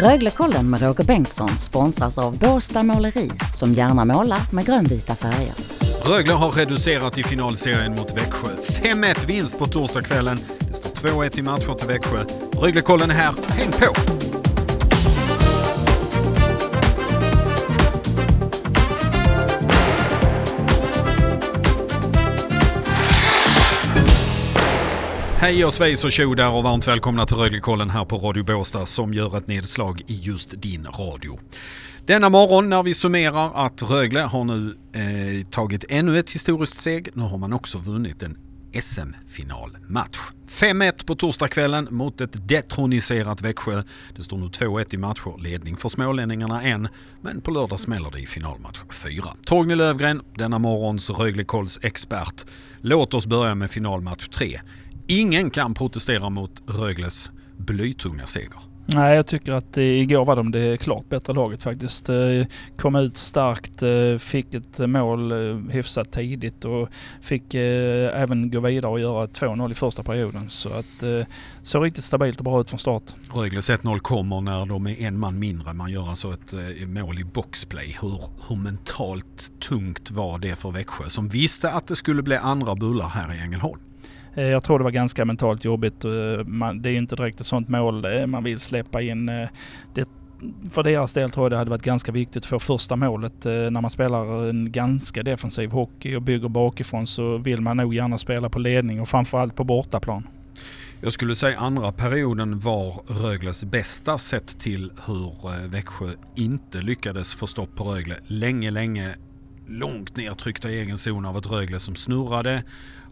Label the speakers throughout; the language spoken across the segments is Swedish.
Speaker 1: Röglekollen med Roger Bengtsson sponsras av Båstad Måleri som gärna målar med grönvita färger.
Speaker 2: Rögle har reducerat i finalserien mot Växjö. 5-1 vinst på torsdagskvällen. Det står 2-1 i matcher till Växjö. Röglekollen är här. Häng på! Hej och svejs och tjo där och varmt välkomna till Röglekollen här på Radio Båstad som gör ett nedslag i just din radio. Denna morgon när vi summerar att Rögle har nu eh, tagit ännu ett historiskt steg. Nu har man också vunnit en SM-finalmatch. 5-1 på torsdagskvällen mot ett detroniserat Växjö. Det står nu 2-1 i matcher, ledning för smålänningarna än, men på lördag smäller det i finalmatch 4. Torgny Lövgren, denna morgons Röglekolls expert. Låt oss börja med finalmatch 3. Ingen kan protestera mot Rögles blytunga seger.
Speaker 3: Nej, jag tycker att igår var de det klart bättre laget faktiskt. Eh, kom ut starkt, eh, fick ett mål eh, hyfsat tidigt och fick även gå vidare och göra 2-0 i första perioden. Så att såg riktigt stabilt och bra ut från start.
Speaker 2: Rögles 1-0 kommer när de är en man mindre. Man gör alltså ett mål i boxplay. Hur, hur mentalt tungt var det för Växjö som visste att det skulle bli andra bullar här i Ängelholm?
Speaker 3: Eh, jag tror det var ganska mentalt jobbigt. Eh, det är inte direkt ett sånt mål eh, man vill släppa in. Det, för deras del tror jag det hade varit ganska viktigt att få första målet. När man spelar en ganska defensiv hockey och bygger bakifrån så vill man nog gärna spela på ledning och framförallt på bortaplan.
Speaker 2: Jag skulle säga andra perioden var Rögles bästa sett till hur Växjö inte lyckades få stopp på Rögle. Länge, länge långt nedtryckta i egen zon av ett Rögle som snurrade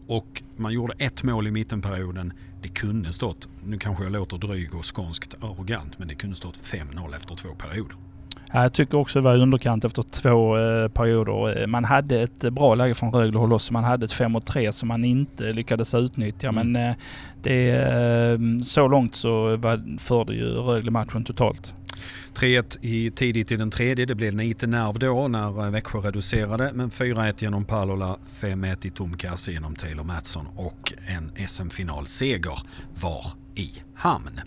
Speaker 2: och man gjorde ett mål i mittenperioden. Det kunde stått, nu kanske jag låter dryg och skånskt arrogant, men det kunde stått 5-0 efter två perioder.
Speaker 3: Ja, jag tycker också det var underkant efter två eh, perioder. Eh, man hade ett bra läge från Rögle håll också. Man hade ett 5 mot 3 som man inte lyckades utnyttja. Mm. Men eh, det, eh, så långt så var, förde ju Rögle matchen totalt.
Speaker 2: 3-1 tidigt i den tredje. Det blev lite nerv då när Växjö reducerade. Men 4-1 genom Palola, 5-1 i tom kasse genom Taylor Mattsson och en SM-finalseger var i hamn.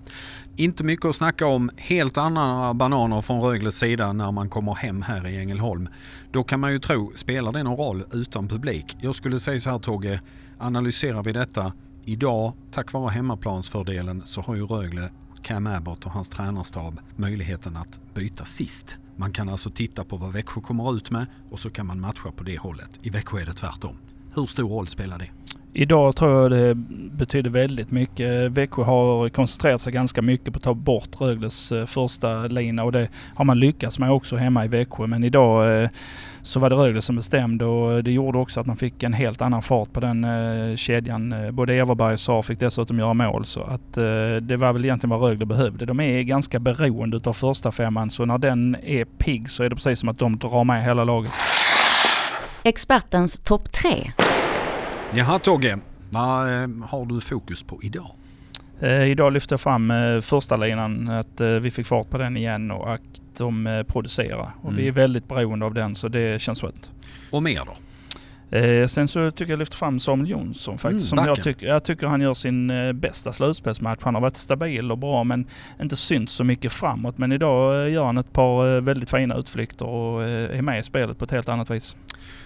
Speaker 2: Inte mycket att snacka om. Helt andra bananer från Rögles sida när man kommer hem här i Ängelholm. Då kan man ju tro, spelar det någon roll utan publik? Jag skulle säga så här Togge, analyserar vi detta Idag, tack vare hemmaplansfördelen, så har ju Rögle Cam Abbott och hans tränarstab möjligheten att byta sist. Man kan alltså titta på vad Växjö kommer ut med och så kan man matcha på det hållet. I Växjö är det tvärtom. Hur stor roll spelar det?
Speaker 3: Idag tror jag det betyder väldigt mycket. Växjö har koncentrerat sig ganska mycket på att ta bort Rögles eh, första lina och det har man lyckats med också hemma i Växjö. Men idag eh, så var det Rögle som bestämde och det gjorde också att man fick en helt annan fart på den eh, kedjan. Både Everberg och Saar fick dessutom göra mål så att det var väl egentligen vad Rögle behövde. De är ganska beroende utav första femman så när den är pigg så är det precis som att de drar med hela laget.
Speaker 1: Expertens topp tre.
Speaker 2: Jaha Togge, vad eh, har du fokus på idag?
Speaker 3: Eh, idag lyfter jag fram eh, första linan, att vi fick fart på den igen och att de producerar. Och mm. vi är väldigt beroende av den så det känns skönt.
Speaker 2: Och mer då?
Speaker 3: Eh, sen så tycker jag lyfter fram Samuel Jonsson faktiskt. Mm, som jag, tycker, jag tycker han gör sin eh, bästa slutspelsmatch. Han har varit stabil och bra men inte synts så mycket framåt. Men idag eh, gör han ett par eh, väldigt fina utflykter och eh, är med i spelet på ett helt annat vis.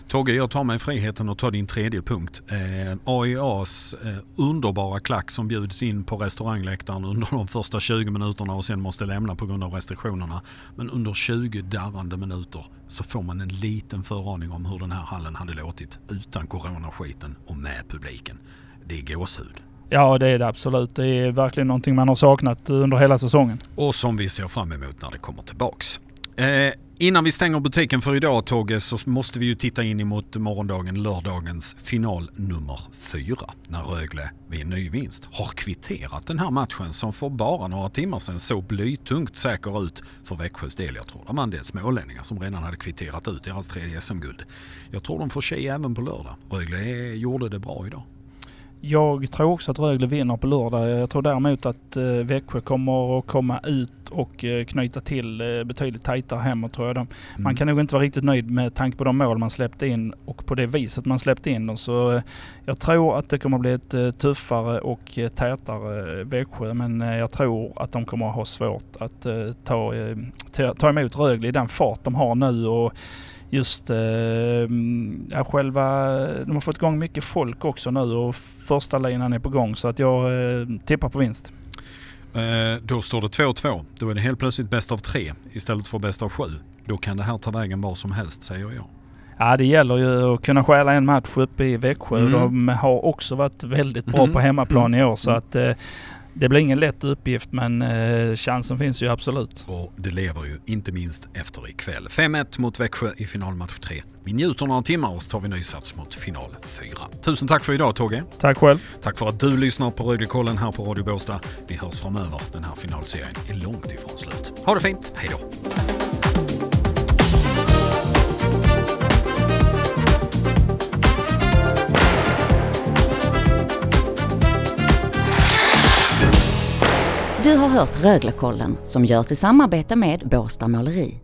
Speaker 2: Togge, jag tar mig friheten att ta din tredje punkt. Eh, AIAs eh, underbara klack som bjuds in på restaurangläktaren under de första 20 minuterna och sen måste lämna på grund av restriktionerna. Men under 20 darrande minuter så får man en liten föraning om hur den här hallen hade låtit utan coronaskiten och med publiken. Det är gåshud.
Speaker 3: Ja det är det absolut. Det är verkligen någonting man har saknat under hela säsongen.
Speaker 2: Och som vi ser fram emot när det kommer tillbaks. Eh, innan vi stänger butiken för idag Togge så måste vi ju titta in emot morgondagen, lördagens final nummer fyra. När Rögle vid en ny vinst har kvitterat den här matchen som för bara några timmar sedan såg blytungt säker ut för Växjös del. Jag tror det var en del smålänningar som redan hade kvitterat ut deras tredje SM-guld. Jag tror de får tjej även på lördag. Rögle eh, gjorde det bra idag.
Speaker 3: Jag tror också att Rögle vinner på lördag. Jag tror däremot att eh, Växjö kommer att komma ut och eh, knyta till eh, betydligt tajtare hemåt tror jag. De, mm. Man kan nog inte vara riktigt nöjd med tanke på de mål man släppte in och på det viset man släppte in dem. Så eh, jag tror att det kommer att bli ett tuffare och eh, tätare Växjö. Men jag tror att de kommer att ha svårt att ta, ta, ta emot Rögle i den fart de har nu. Och, just eh, ja, själva, de har fått igång mycket folk också nu och första linan är på gång så att jag eh, tippar på vinst.
Speaker 2: Eh, då står det 2-2. Då är det helt plötsligt bäst av tre istället för bäst av sju. Då kan det här ta vägen var som helst säger jag.
Speaker 3: Ja det gäller ju att kunna stjäla en match uppe i Växjö. Mm. De har också varit väldigt bra mm. på hemmaplan i år så mm. att eh, det blir ingen lätt uppgift men eh, chansen finns ju absolut.
Speaker 2: Och det lever ju inte minst efter ikväll. 5-1 mot Växjö i finalmatch 3. Vi njuter några timmar och så tar vi ny sats mot final 4. Tusen tack för idag Togge.
Speaker 3: Tack själv.
Speaker 2: Tack för att du lyssnar på Röglekollen här på Radio Båstad. Vi hörs framöver. Den här finalserien är långt ifrån slut. Ha det fint. Hej då.
Speaker 1: Du har hört Röglekollen som görs i samarbete med Båstad Måleri.